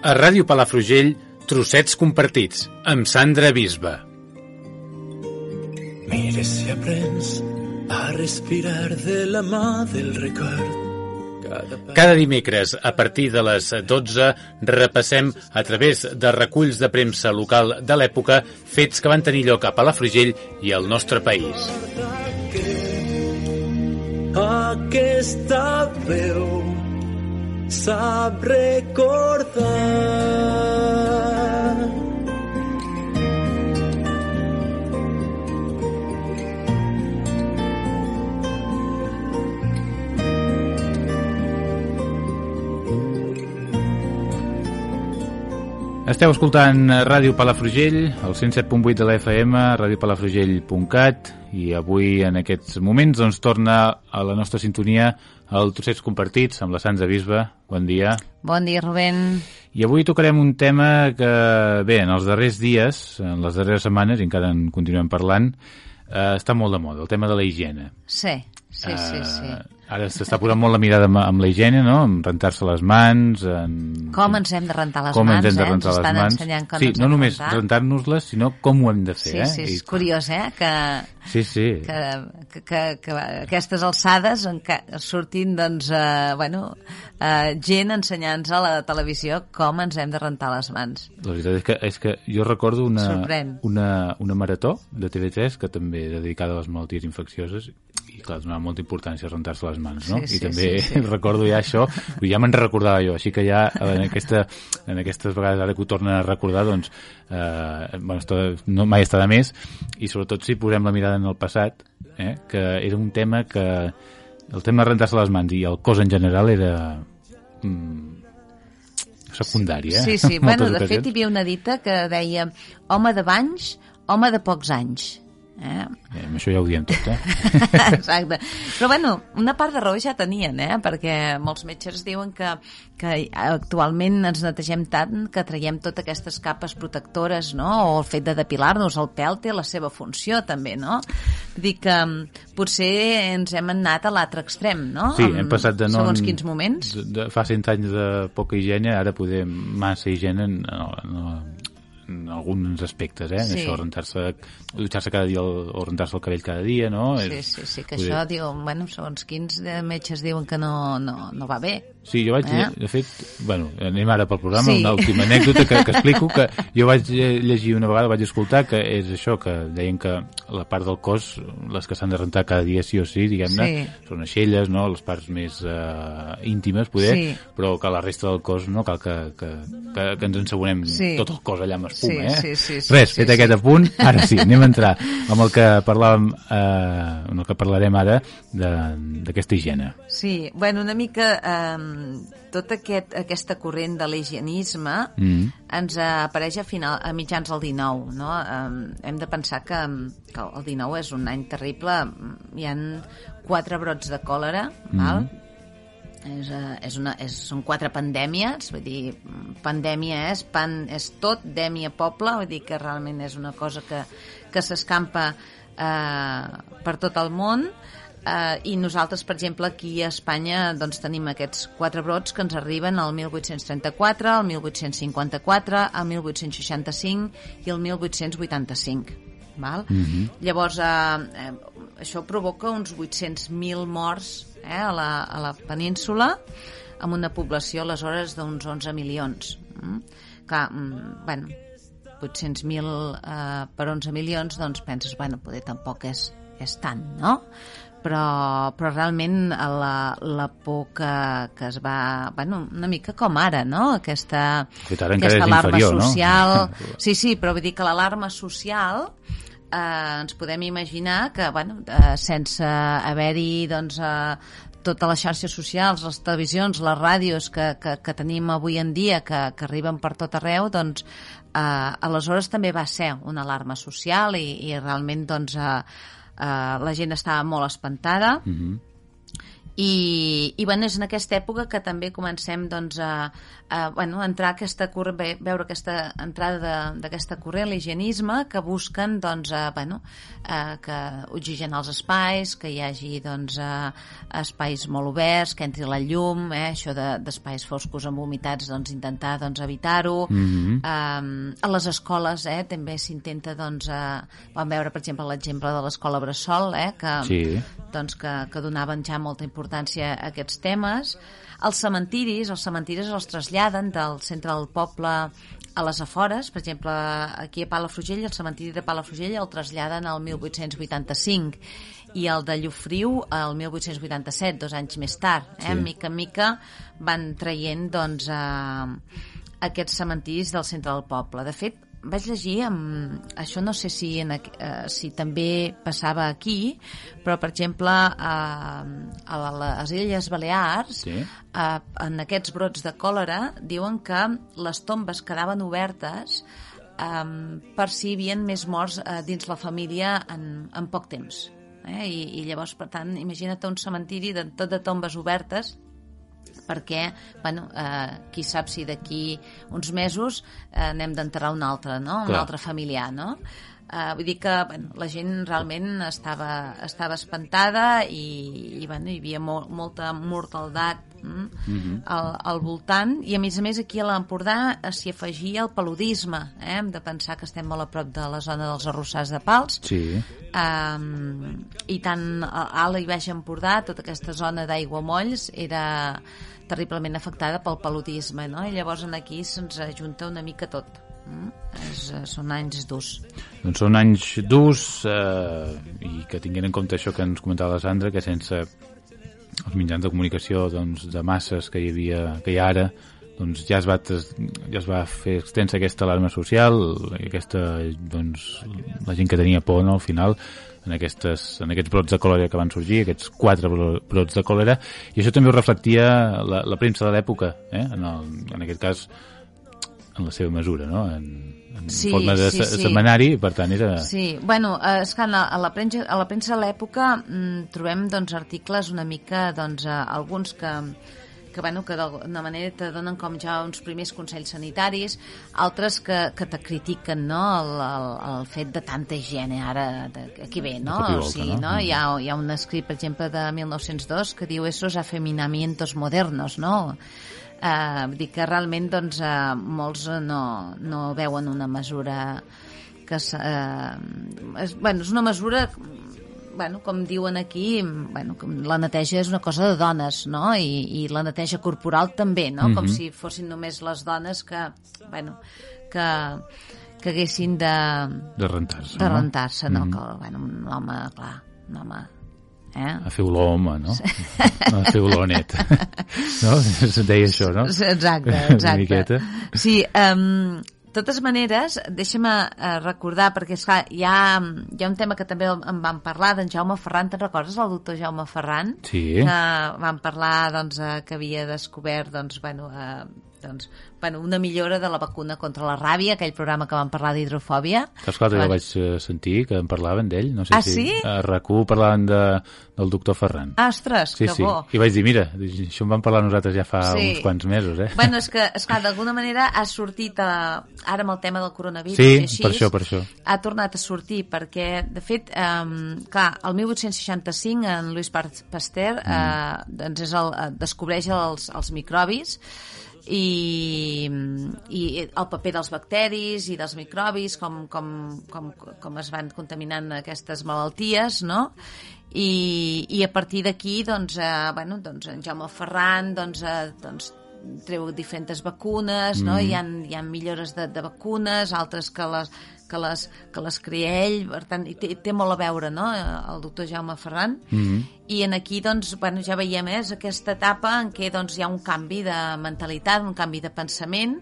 A Ràdio Palafrugell, trossets compartits, amb Sandra Bisba. Mira si aprens a respirar de la mà del record. Cada dimecres, a partir de les 12, repassem a través de reculls de premsa local de l'època fets que van tenir lloc a Palafrugell i al nostre país. Aquesta veu sap recordar Esteu escoltant Ràdio Palafrugell, el 107.8 de la FM, radiopalafrugell.cat i avui en aquests moments doncs torna a la nostra sintonia el Trossets Compartits amb la Sants de Bisbe. Bon dia. Bon dia, Rubén. I avui tocarem un tema que, bé, en els darrers dies, en les darreres setmanes, i encara en continuem parlant, eh, està molt de moda, el tema de la higiene. Sí, sí, sí, sí. Uh, ara s'està posant molt la mirada amb, amb la higiene, no? En rentar-se les mans... En... Com ens hem de rentar les com mans, ens hem de eh? rentar Ens les mans. ensenyant com sí, ens no només rentar. rentar-nos-les, sinó com ho hem de fer, Sí, eh? sí, és I- curiós, eh? Que, Sí, sí. que, que, que, que aquestes alçades enca surtin, doncs, eh, bueno, eh, gent ensenyant-nos a la televisió com ens hem de rentar les mans. La veritat és que, és que jo recordo una, Sorprèn. una, una marató de TV3 que també dedicada a les malalties infeccioses i clar, donava molta importància a rentar-se les mans, no? Sí, sí, I també sí, sí. recordo ja això, ja me'n recordava jo, així que ja en, aquesta, en aquestes vegades ara que ho tornen a recordar, doncs, eh, bueno, està, no, mai està de més, i sobretot si posem la mirada en el passat, eh, que era un tema que el tema de rentar-se les mans i el cos en general era mm, secundari, eh? Sí, sí. En bueno, de fet, ocasions. hi havia una dita que deia home de banys, home de pocs anys. Eh? Eh, amb això ja ho diem tot, eh? Exacte. Però bueno, una part de raó ja tenien, eh? perquè molts metges diuen que, que actualment ens netegem tant que traiem totes aquestes capes protectores, no? o el fet de depilar-nos, el pèl té la seva funció també, no? Vull dir que mm, potser ens hem anat a l'altre extrem, no? Sí, hem passat de no... Segons quins moments. De, de, fa 100 anys de poca higiene, ara podem massa higiene en, en, en alguns aspectes, eh? Sí. Això, rentar-se, dutxar-se cada dia o, o rentar-se el cabell cada dia, no? Sí, sí, sí, que vull dir- això, diu, bueno, segons quins de metges diuen que no, no, no va bé. Sí, jo vaig, Eh? de fet, bueno, anem ara pel programa, Sí. una última anècdota que, que explico, que jo vaig lle- llegir una vegada, vaig escoltar, que és això, que deien que la part del cos, les que s'han de rentar cada dia sí o sí, diguem-ne, Sí. són aixelles, no?, les parts més eh, íntimes, poder, Sí. però que la resta del cos no cal que, que, que, que ens ensabonem Sí. tot el cos allà amb espuma, Sí, eh? sí, sí, sí, Res, sí, fet sí. aquest apunt, ara sí, anem a entrar amb el que parlàvem, eh, amb el que parlarem ara de- d'aquesta higiene. Sí, bueno, una mica eh, tot aquest, aquesta corrent de l'higienisme Mm. ens apareix a, final, a mitjans del 19, no? Hem de pensar que, que el 19 és un any terrible, hi han quatre brots de còlera, val? És, eh, és una, és, són quatre pandèmies, vull dir, pandèmia és, pan, és tot, dèmia poble, vull dir que realment és una cosa que, que s'escampa eh, per tot el món, eh, i nosaltres, per exemple, aquí a Espanya doncs, tenim aquests quatre brots que ens arriben al 1834, al 1854, al 1865 i al 1885. Val? Llavors, eh, eh, això provoca uns 800.000 morts eh, a, la, a la península, amb una població aleshores d'uns 11 milions. Mm? Clar, mm, bueno, 800.000 eh, per 11 milions, doncs penses, bueno, poder tampoc és, és tant, no? Però, però realment la, la por que, que es va... Bueno, una mica com ara, no? Aquesta, aquesta alarma inferior, no? social... Sí, sí, però vull dir que l'alarma social eh, ens podem imaginar que, bueno, eh, sense haver-hi, doncs, eh, totes les xarxes socials, les televisions, les ràdios que, que, que tenim avui en dia, que, que arriben per tot arreu, doncs, eh, aleshores també va ser una alarma social i, i realment, doncs, eh, la gent estava molt espantada. Mhm. I, i bueno, és en aquesta època que també comencem doncs, a, a bueno, a entrar aquesta ve- veure aquesta entrada de- d'aquesta corrent, l'higienisme, que busquen doncs, a, bueno, a, que oxigenar els espais, que hi hagi doncs, a, espais molt oberts, que entri la llum, eh, això de- d'espais foscos amb humitats, doncs, intentar doncs, evitar-ho. Mhm. Um, a les escoles eh, també s'intenta, doncs, eh, vam veure, per exemple, l'exemple de l'escola Bressol, eh, que, Sí. doncs, que, que donaven ja molta importància a aquests temes. Els cementiris, els cementiris els traslladen del centre del poble a les afores, per exemple, aquí a Palafrugell, el cementiri de Palafrugell el traslladen al 1885 i el de Llofriu al 1887, dos anys més tard. Eh? Sí. Mica en mica van traient doncs, eh, aquests cementiris del centre del poble. De fet, vaig llegir, amb, això no sé si, en, eh, si també passava aquí, però, per exemple, a, a les Illes Balears, Sí. eh, en aquests brots de còlera, diuen que les tombes quedaven obertes um, per si hi havia més morts uh, dins la família en, en poc temps. Eh? I, I llavors, per tant, imagina't un cementiri de, tot de tombes obertes perquè, bueno, eh, qui sap si d'aquí uns mesos eh, n'hem d'enterrar un altre, no? Un Clar. altre familiar, no? Uh, vull dir que bueno, la gent realment estava, estava espantada i, i bueno, hi havia mo molta mortaldat mm, al, al voltant i a més a més aquí a l'Empordà eh, s'hi afegia el paludisme eh? hem de pensar que estem molt a prop de la zona dels arrossars de Pals Sí. um, i tant a Ala i Baix Empordà, tota aquesta zona d'aigua molls era terriblement afectada pel paludisme, no? I llavors en aquí se'ns ajunta una mica tot. Mm? És, eh, són anys durs. Doncs són anys durs eh, i que tinguin en compte això que ens comentava la Sandra, que sense els mitjans de comunicació doncs, de masses que hi havia, que hi ha ara, doncs ja es va, ja es va fer extensa aquesta alarma social i aquesta, doncs, la gent que tenia por, no, al final, en, aquestes, en aquests brots de còlera que van sorgir, aquests quatre bro- brots de còlera, i això també ho reflectia la, la premsa de l'època, eh? en, el, en aquest cas en la seva mesura, no? En, en Sí, forma de sí, sí. setmanari, per tant era... Sí, bueno, eh, és que a la, a la premsa, a la premsa de l'època mm, trobem doncs, articles una mica, doncs, eh, alguns que, que, bueno, que d'alguna manera te donen com ja uns primers consells sanitaris, altres que, que te critiquen no? el, el, el fet de tanta higiene ara, de, aquí ve, no? I o volta, sigui, no? no? Hi, ha, hi ha un escrit, per exemple, de 1902 que diu esos afeminamientos modernos, no? Vull dir que realment doncs, uh, molts eh, no, no veuen una mesura que uh, és, bueno, és una mesura bueno, com diuen aquí bueno, la neteja és una cosa de dones no? I, i la neteja corporal també no? com si fossin només les dones que, bueno, que, que haguessin de, de rentar-se, de no? rentar-se no? que, bueno, un home, clar un home eh? A fer olor, home, no? A fer olor net. no? Es deia això, no? Exacte, Una exacte. miqueta. Sí, um, totes maneres, deixa'm uh, recordar, perquè esclar, hi, ha, hi ha un tema que també en vam parlar, d'en Jaume Ferran, te'n recordes, el doctor Jaume Ferran? Sí. Que vam parlar doncs, eh, que havia descobert doncs, bueno, eh, doncs, bueno, una millora de la vacuna contra la ràbia, aquell programa que vam parlar d'hidrofòbia. Dia Abans- vaig eh, sentir que en parlaven d'ell? No sé Ah, si sí? A RAC1 parlaven de, del doctor Ferran. Ostres, sí, que sí. bo. I vaig dir, mira, això en vam parlar nosaltres ja fa Sí. uns quants mesos, eh? Bueno, és que, esclar, d'alguna manera ha sortit, a, ara amb el tema del coronavirus Sí, i així, per això, per això. ha tornat a sortir, perquè, de fet, um, clar, el 1865 en Louis Pasteur mm. eh, doncs és el, eh, descobreix els, els microbis i, i el paper dels bacteris i dels microbis, com, com, com, com es van contaminant aquestes malalties, no? I, i a partir d'aquí, doncs, eh, bueno, doncs, en Jaume Ferran doncs, eh, doncs, treu diferents vacunes, no? Hi ha, hi ha millores de, de vacunes, altres que les, que les, que les crea ell, per tant, i té, té molt a veure, no?, el doctor Jaume Ferran. Mm -hmm. I en aquí, doncs, bueno, ja veiem, eh, és aquesta etapa en què, doncs, hi ha un canvi de mentalitat, un canvi de pensament,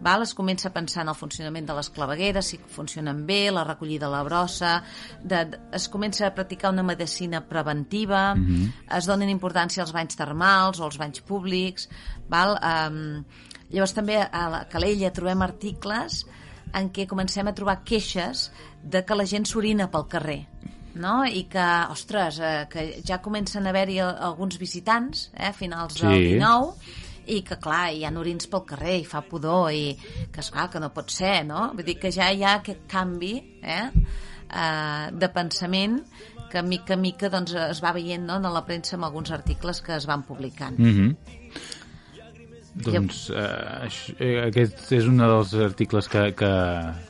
val? es comença a pensar en el funcionament de les clavegueres, si funcionen bé, la recollida de la brossa, de, de, es comença a practicar una medicina preventiva, mm -hmm. es donen importància als banys termals o als banys públics, val? Um, llavors també a la Calella trobem articles en què comencem a trobar queixes de que la gent s'orina pel carrer. no? i que, ostres, eh, que ja comencen a haver-hi al- alguns visitants eh, a finals Sí. del 19 i que, clar, hi ha orins pel carrer i fa pudor i que, esclar, que no pot ser, no? Vull dir que ja hi ha aquest canvi eh, eh, de pensament que mica en mica doncs, es va veient no, en la premsa amb alguns articles que es van publicant. Mm -hmm. Doncs eh, eh, aquest és un dels articles que, que,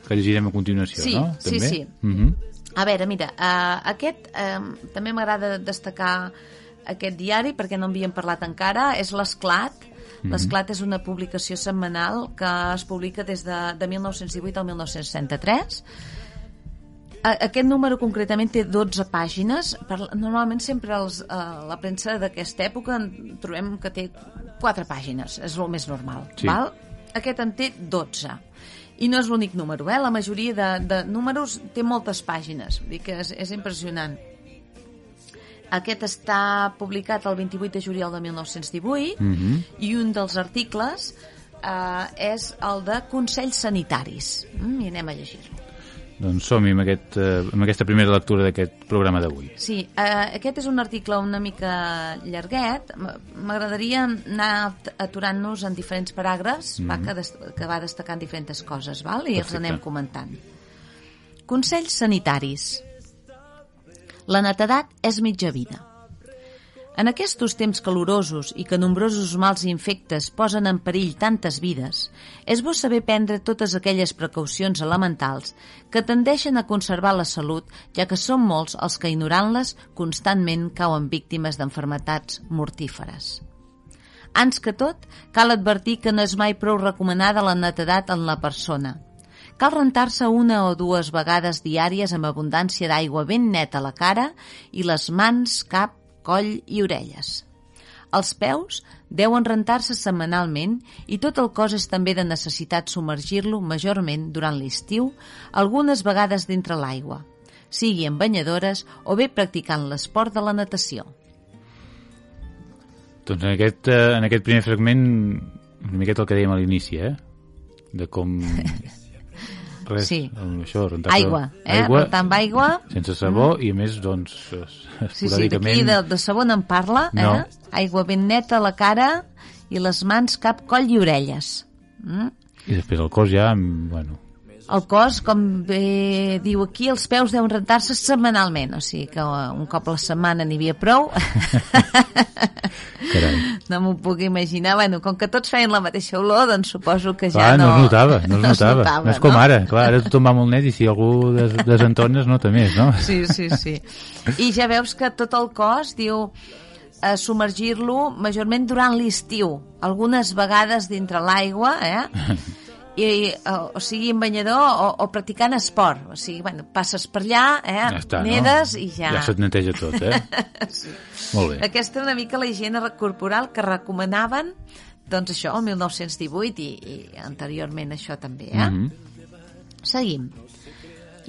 que llegirem a continuació, Sí, no? sí, També? sí. Mm -hmm. A veure, mira, uh, aquest uh, també m'agrada destacar aquest diari perquè no en havíem parlat encara, és l'Esclat. L'Esclat és una publicació setmanal que es publica des de, de 1918 al 1963. A- Aquest número concretament té 12 pàgines. Per, normalment sempre els, uh, la premsa d'aquesta època en trobem que té 4 pàgines, és el més normal. Sí. Val? Aquest en té 12. I no és l'únic número, eh? La majoria de, de números té moltes pàgines, vull dir que és, és impressionant. Aquest està publicat el 28 de juliol de 1918 Mm -hmm. i un dels articles eh, és el de Consells Sanitaris. Mm, I anem a llegir-lo. Doncs som-hi amb, aquest, eh, amb aquesta primera lectura d'aquest programa d'avui. Sí, eh, aquest és un article una mica llarguet. M'agradaria anar at- aturant-nos en diferents paràgrafs va, que, des que va destacant diferents coses, val? i els Perfecte. anem comentant. Consells sanitaris. La netedat és mitja vida. En aquests temps calorosos i que nombrosos mals infectes posen en perill tantes vides, és bo saber prendre totes aquelles precaucions elementals que tendeixen a conservar la salut, ja que són molts els que, ignorant-les, constantment cauen víctimes d'enfermetats mortíferes. Ans que tot, cal advertir que no és mai prou recomanada la netedat en la persona. Cal rentar-se una o dues vegades diàries amb abundància d'aigua ben neta a la cara i les mans, cap, coll i orelles. Els peus deuen rentar-se setmanalment i tot el cos és també de necessitat submergir-lo majorment durant l'estiu, algunes vegades dintre l'aigua, sigui en banyadores o bé practicant l'esport de la natació. Doncs en aquest, eh, en aquest primer fragment, una miqueta el que dèiem a l'inici, eh? De com... Res, Sí. això, rentar Aigua, eh? aigua Rentar amb aigua. sense sabó i a més, doncs, es- Sí, sí, esporàdicament... d'aquí de, de sabó no en parla, eh? No. Aigua ben neta a la cara i les mans, cap, coll i orelles. Mm? I després el cos ja, mm, bueno, El cos, com bé diu aquí, els peus deuen rentar-se setmanalment, o sigui que eh, un cop a la setmana n'hi havia prou. no m'ho puc imaginar. Bueno, com que tots feien la mateixa olor, doncs suposo que ja Clar, no... no es notava, no es notava. notava, no és com ara, clar, ara tothom va molt net i si algú des, desentona es nota més, no? Sí, sí, sí. I ja veus que tot el cos, diu, a submergir-lo majorment durant l'estiu, algunes vegades dintre l'aigua, eh? I, o, o sigui, en banyador o, o practicant esport. O sigui, bueno, passes per allà, eh? Ja està, nedes no? i ja... Ja se't neteja tot, eh? sí. Molt bé. Aquesta una mica la higiene corporal que recomanaven doncs això, el 1918 i, i anteriorment això també, eh? Mhm. Seguim.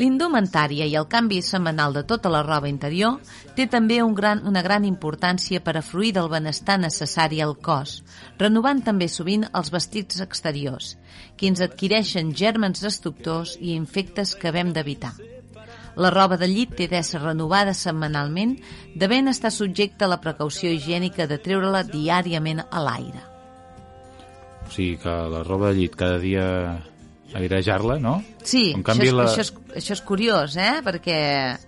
L'indumentària i el canvi setmanal de tota la roba interior té també un gran, una gran importància per a fruir del benestar necessari al cos, renovant també sovint els vestits exteriors, que ens adquireixen gèrmens destructors i infectes que hem d'evitar. La roba de llit té d'ésser renovada setmanalment, devent estar subjecta a la precaució higiènica de treure-la diàriament a l'aire. O sigui que la roba de llit cada dia airejar-la, no? Sí, En canvi, això, és, la- això, és, això és curiós, eh? Perquè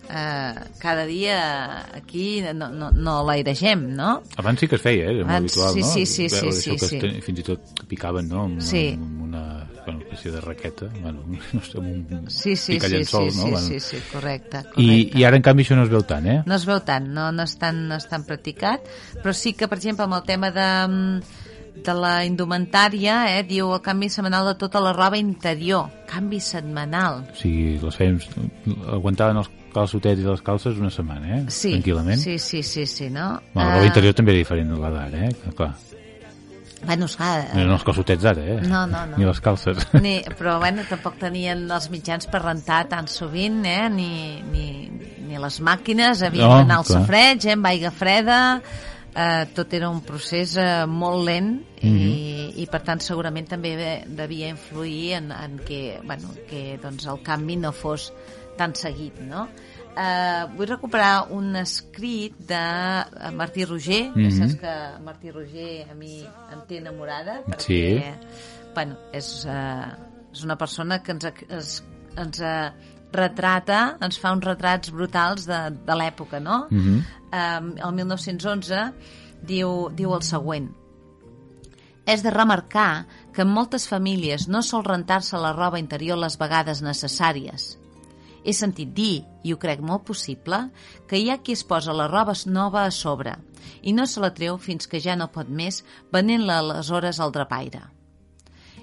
eh, cada dia aquí no, no, no l'airegem, no? Abans sí que es feia, eh? Era molt Abans, habitual, sí, no? sí, sí, Veure sí, això que sí, Fins i tot picaven, no? Amb, Sí. amb una bueno, espècie de raqueta, bueno, no sé, amb un Sí, sí, sí, sí, picallençol, sí, no? Bueno. sí, sí, correcte, correcte. I, I ara, en canvi, això no es veu tant, eh? No es veu tant, no, no, és tan, no és tan practicat, però sí que, per exemple, amb el tema de, de la indumentària, eh, diu el canvi setmanal de tota la roba interior. Canvi setmanal. O sigui, les fèiem... Aguantaven els calçotets i les calces una setmana, eh? Sí, Tranquil·lament. sí, sí, sí, sí, no? Bueno, la Eh, roba interior també és diferent de la d'ara, eh? Clar, Bueno, esclar, no eren els calçotets d'ara, eh? No, no, no. Ni les calces. Ni, però bueno, tampoc tenien els mitjans per rentar tan sovint, eh? ni, ni, ni les màquines, havien No, d'anar al clar. sofreig, eh? amb aigua freda, eh, tot era un procés eh, molt lent i, Mhm. i per tant segurament també de- devia influir en, en que, bueno, que doncs, el canvi no fos tan seguit, no? Uh, vull recuperar un escrit de eh, Martí Roger, mm Mhm. -hmm. saps que Martí Roger a mi em té enamorada, perquè, Sí. bueno, és, uh, és una persona que ens, es, ens uh, retrata, ens fa uns retrats brutals de, de l'època, no? Mm Mhm. -hmm. um, el 1911 diu, diu el següent. És de remarcar que en moltes famílies no sol rentar-se la roba interior les vegades necessàries. He sentit dir, i ho crec molt possible, que hi ha qui es posa la roba nova a sobre i no se la treu fins que ja no pot més, venent-la aleshores al drapaire.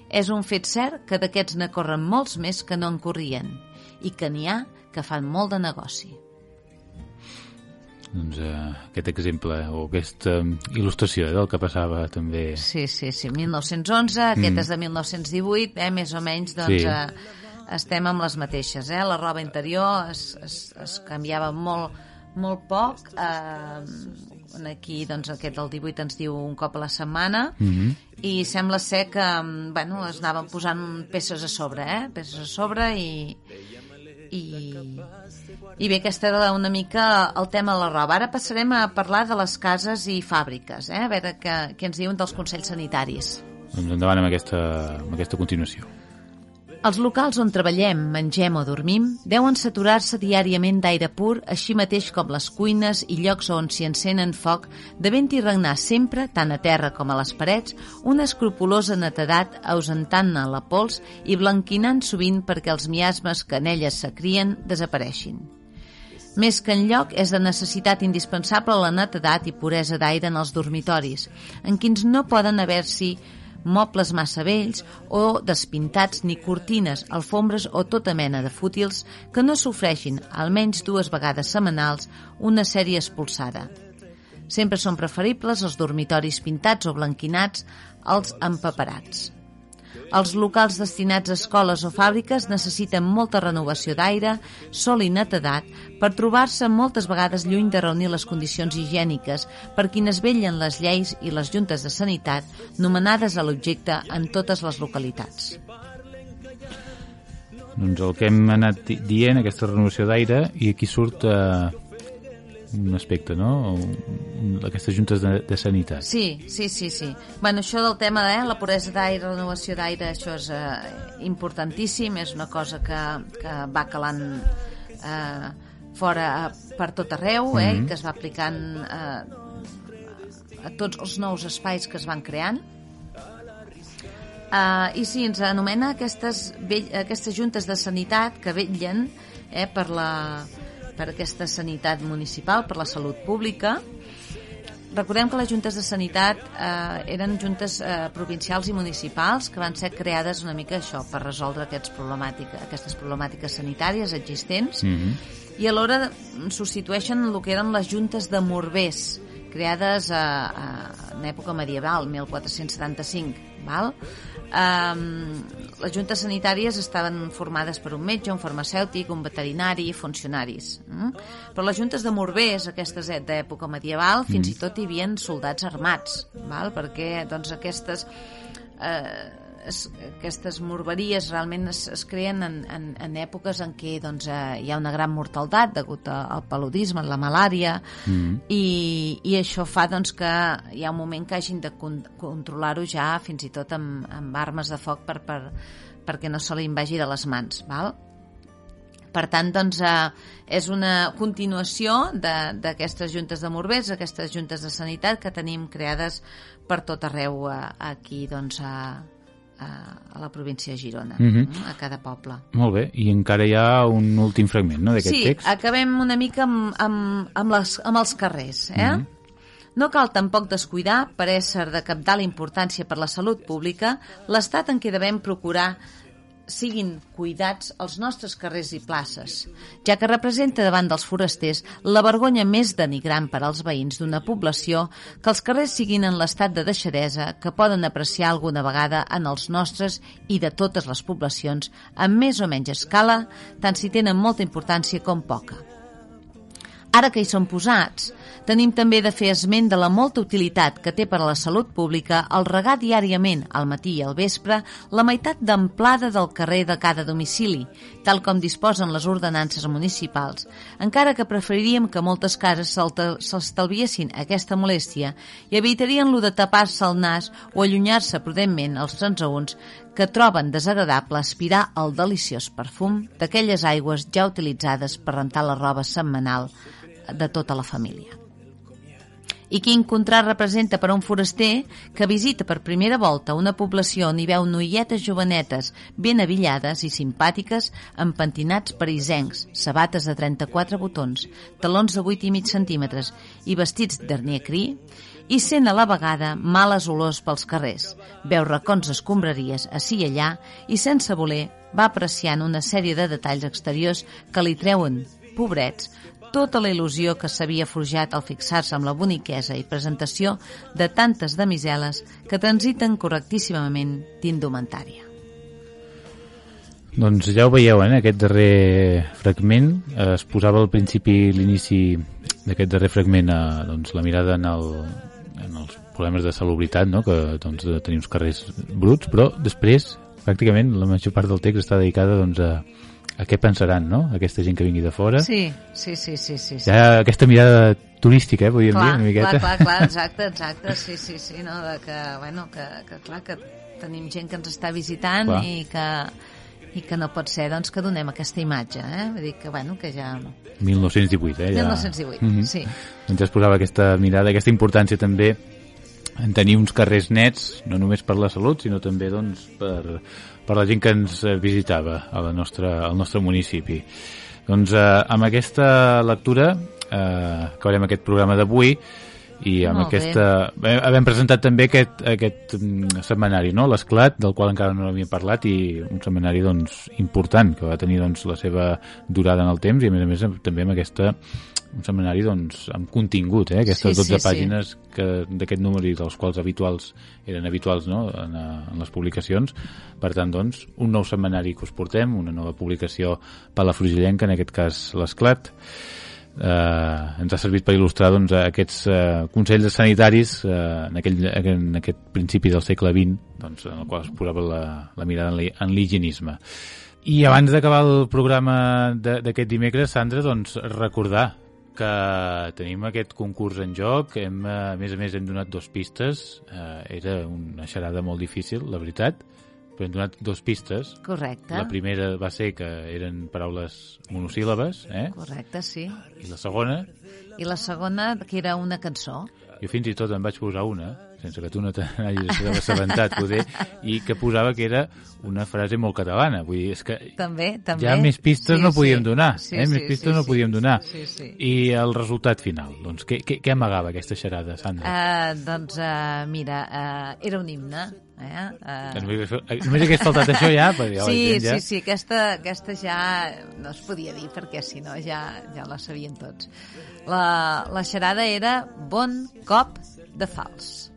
És un fet cert que d'aquests ne corren molts més que no en corrien i que n'hi ha que fan molt de negoci. Doncs eh, aquest exemple o aquesta eh, il·lustració eh, del que passava també... Sí, sí, sí, 1911, aquest és de 1918, eh, més o menys, doncs, Sí. sí. eh, estem amb les mateixes, eh? La roba interior es, es, es canviava molt, molt poc, eh, aquí, doncs, aquest del 18 ens diu un cop a la setmana, Mm -hmm. i sembla ser que, mm, bueno, es anaven posant peces a sobre, eh? Peces a sobre i... I, i bé, aquest era una mica el tema de la roba. Ara passarem a parlar de les cases i fàbriques, eh? a veure què, què ens diuen dels consells sanitaris. Doncs endavant amb aquesta, amb aquesta continuació. Els locals on treballem, mengem o dormim deuen saturar-se diàriament d'aire pur, així mateix com les cuines i llocs on s'hi encenen foc, devent-hi regnar sempre, tant a terra com a les parets, una escrupulosa netedat ausentant-ne la pols i blanquinant sovint perquè els miasmes que en elles s'acrien desapareixin. Més que en lloc, és de necessitat indispensable la netedat i puresa d'aire en els dormitoris, en quins no poden haver-s'hi mobles massa vells o despintats ni cortines, alfombres o tota mena de fútils que no sofreixin, almenys dues vegades setmanals, una sèrie expulsada. Sempre són preferibles els dormitoris pintats o blanquinats als empaperats. Els locals destinats a escoles o fàbriques necessiten molta renovació d'aire, sol i netedat per trobar-se moltes vegades lluny de reunir les condicions higièniques per quines vellen les lleis i les juntes de sanitat nomenades a l'objecte en totes les localitats. Doncs el que hem anat di- dient, aquesta renovació d'aire, i aquí surt eh, un aspecte, no? Aquestes juntes de, de sanitat. Sí, sí, sí, sí. Bueno, això del tema de eh, la puresa d'aire, la renovació d'aire, això és eh, importantíssim, és una cosa que, que va calant eh, fora eh, per tot arreu, eh, i que es va aplicant eh, a tots els nous espais que es van creant. Uh, I sí, ens anomena aquestes, aquestes juntes de sanitat que vetllen eh, per, la, per aquesta sanitat municipal, per la salut pública. Recordem que les juntes de sanitat eh, eren juntes eh, provincials i municipals que van ser creades una mica això per resoldre aquests problemàtica, aquestes problemàtiques sanitàries existents Mm -hmm. i alhora substitueixen el que eren les juntes de morbers creades a, a, en època medieval, 1475 val? Um, les juntes sanitàries estaven formades per un metge, un farmacèutic, un veterinari i funcionaris. Mm? Però les juntes de morbers, aquestes d'època medieval, fins i tot hi havia soldats armats, val? perquè doncs, aquestes eh, es, aquestes morberies realment es, es creen en, en, en èpoques en què doncs, eh, hi ha una gran mortalitat degut al paludisme, a la malària, Mm. i, i això fa doncs, que hi ha un moment que hagin de con controlar-ho ja fins i tot amb, amb armes de foc per, per, perquè no se li invagi de les mans. Val? Per tant, doncs, eh, és una continuació de- d'aquestes juntes de morbers, aquestes juntes de sanitat que tenim creades per tot arreu eh, aquí doncs, a, a, a la província de Girona, Mhm. a cada poble. Molt bé, i encara hi ha un últim fragment, no?, d'aquest Sí, text. acabem una mica amb, amb, amb, les, amb els carrers. Eh? Mhm. No cal tampoc descuidar, per ésser de capdalt importància per la salut pública, l'estat en què devem procurar siguin cuidats els nostres carrers i places, ja que representa davant dels forasters la vergonya més denigrant per als veïns d'una població que els carrers siguin en l'estat de deixadesa que poden apreciar alguna vegada en els nostres i de totes les poblacions amb més o menys escala, tant si tenen molta importància com poca. Ara que hi són posats, tenim també de fer esment de la molta utilitat que té per a la salut pública el regar diàriament, al matí i al vespre, la meitat d'amplada del carrer de cada domicili, tal com disposen les ordenances municipals, encara que preferiríem que moltes cases s'estalviessin aquesta molèstia i evitarien lo de tapar-se el nas o allunyar-se prudentment els transaunts que troben desagradable aspirar el deliciós perfum d'aquelles aigües ja utilitzades per rentar la roba setmanal de tota la família. I quin contrast representa per a un foraster que visita per primera volta una població on hi veu noietes jovenetes ben avillades i simpàtiques amb pentinats parisencs, sabates de 34 botons, talons de 8 i mig centímetres i vestits d'hernier cri, i sent a la vegada males olors pels carrers, veu racons escombraries ací i allà i sense voler va apreciant una sèrie de detalls exteriors que li treuen, pobrets, tota la il·lusió que s'havia forjat al fixar-se amb la boniquesa i presentació de tantes damiseles que transiten correctíssimament d'indumentària. Doncs ja ho veieu, eh, aquest darrer fragment. Eh, es posava al principi l'inici d'aquest darrer fragment eh, doncs, la mirada en, el, en els problemes de salubritat, no? que doncs, tenim uns carrers bruts, però després pràcticament la major part del text està dedicada doncs, a, a què pensaran, no? Aquesta gent que vingui de fora. Sí, sí, sí, sí. sí, sí. Ja aquesta mirada turística, eh, podríem clar, dir, una miqueta. Clar, clar, clar, exacte, exacte, sí, sí, sí, no? De que, bueno, que, que clar, que tenim gent que ens està visitant clar. i que i que no pot ser doncs, que donem aquesta imatge eh? vull dir que, bueno, que ja 1918, eh? Ja... 1918, mm -hmm. sí doncs es posava aquesta mirada, aquesta importància també en tenir uns carrers nets no només per la salut sinó també doncs, per, per la gent que ens eh, visitava a la nostra, al nostre municipi. Doncs eh, amb aquesta lectura eh, acabarem aquest programa d'avui i amb Molt aquesta... Bé. Havem presentat també aquest, aquest mm, setmanari, no? l'Esclat, del qual encara no havíem parlat i un setmanari doncs, important, que va tenir doncs, la seva durada en el temps i a més a més també amb aquesta un setmanari doncs, amb contingut, eh? aquestes Sí, sí, 12 sí. pàgines que d'aquest número i dels quals habituals eren habituals no? en, eh, en les publicacions. Per tant, doncs, un nou setmanari que us portem, una nova publicació per la Frugillenca, en aquest cas l'Esclat, eh, ens ha servit per il·lustrar doncs, aquests eh, consells sanitaris eh, en, aquell, en aquest principi del segle XX doncs, en el qual es posava la, la mirada en l'hi- en l'higienisme. I abans d'acabar el programa de- d'aquest dimecres, Sandra, doncs recordar que tenim aquest concurs en joc, hem, eh, a més a més hem donat dos pistes, eh, era una xerada molt difícil, la veritat, però hem donat dos pistes. correcte, La primera va ser que eren paraules monosíl·labes, eh? correcte, sí. I la segona, i la segona que era una cançó. Jo fins i tot em vaig posar una, sense que tu no te n'hagis assabentat, poder, i que posava que era una frase molt catalana. Vull dir, és que també, també ja més pistes Sí, no podíem sí. donar, Sí, eh? sí, més pistes sí, no sí. podíem donar. Sí, sí. I el resultat final, doncs, què, què, què amagava aquesta xerada, Sandra? Uh, doncs, uh, mira, uh, era un himne. Eh? Uh, només, hagués- només hagués faltat això ja, perquè sí, ja... sí, sí, aquesta, aquesta ja no es podia dir perquè si no ja, ja la sabien tots. La, la xerada era Bon cop de fals.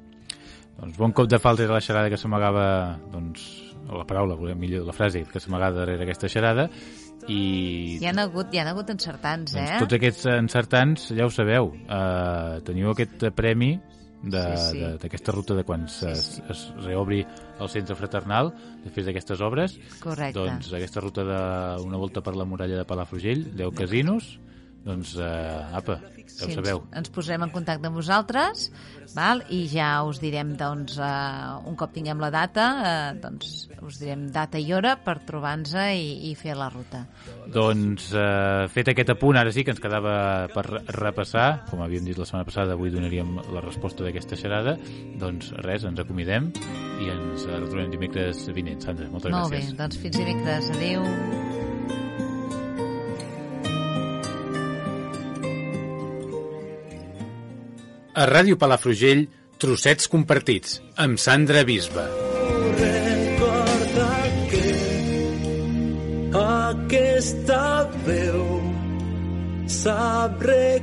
Doncs bon cop de falta era la xerada que s'amagava, doncs, la paraula, millor, la frase que s'amagava darrere aquesta xerada, i Hi ha hagut, hi ha hagut encertants, doncs, eh? tots aquests encertants, ja ho sabeu, eh, teniu aquest premi de- Sí, sí. d'aquesta ruta de quan Sí, es, sí. es reobri el centre fraternal després d'aquestes obres Correcte. doncs aquesta ruta d'una volta per la muralla de Palafrugell 10 casinos doncs eh, apa, ja Sí, ho sabeu Ens, ens posarem en contacte amb vosaltres val? i ja us direm doncs, uh, un cop tinguem la data uh, doncs us direm data i hora per trobar-nos i, i fer la ruta Doncs eh, fet aquest apunt, ara sí que ens quedava per repassar, com havíem dit la setmana passada, avui donaríem la resposta d'aquesta xerada, doncs res, ens acomidem i ens retrobem dimecres vinent. Sandra, moltes molt gràcies. bé, doncs fins dimecres, adeu A Ràdio Palafrugell, trossets compartits, amb Sandra Bisba. Recorda que aquesta veu sap recordar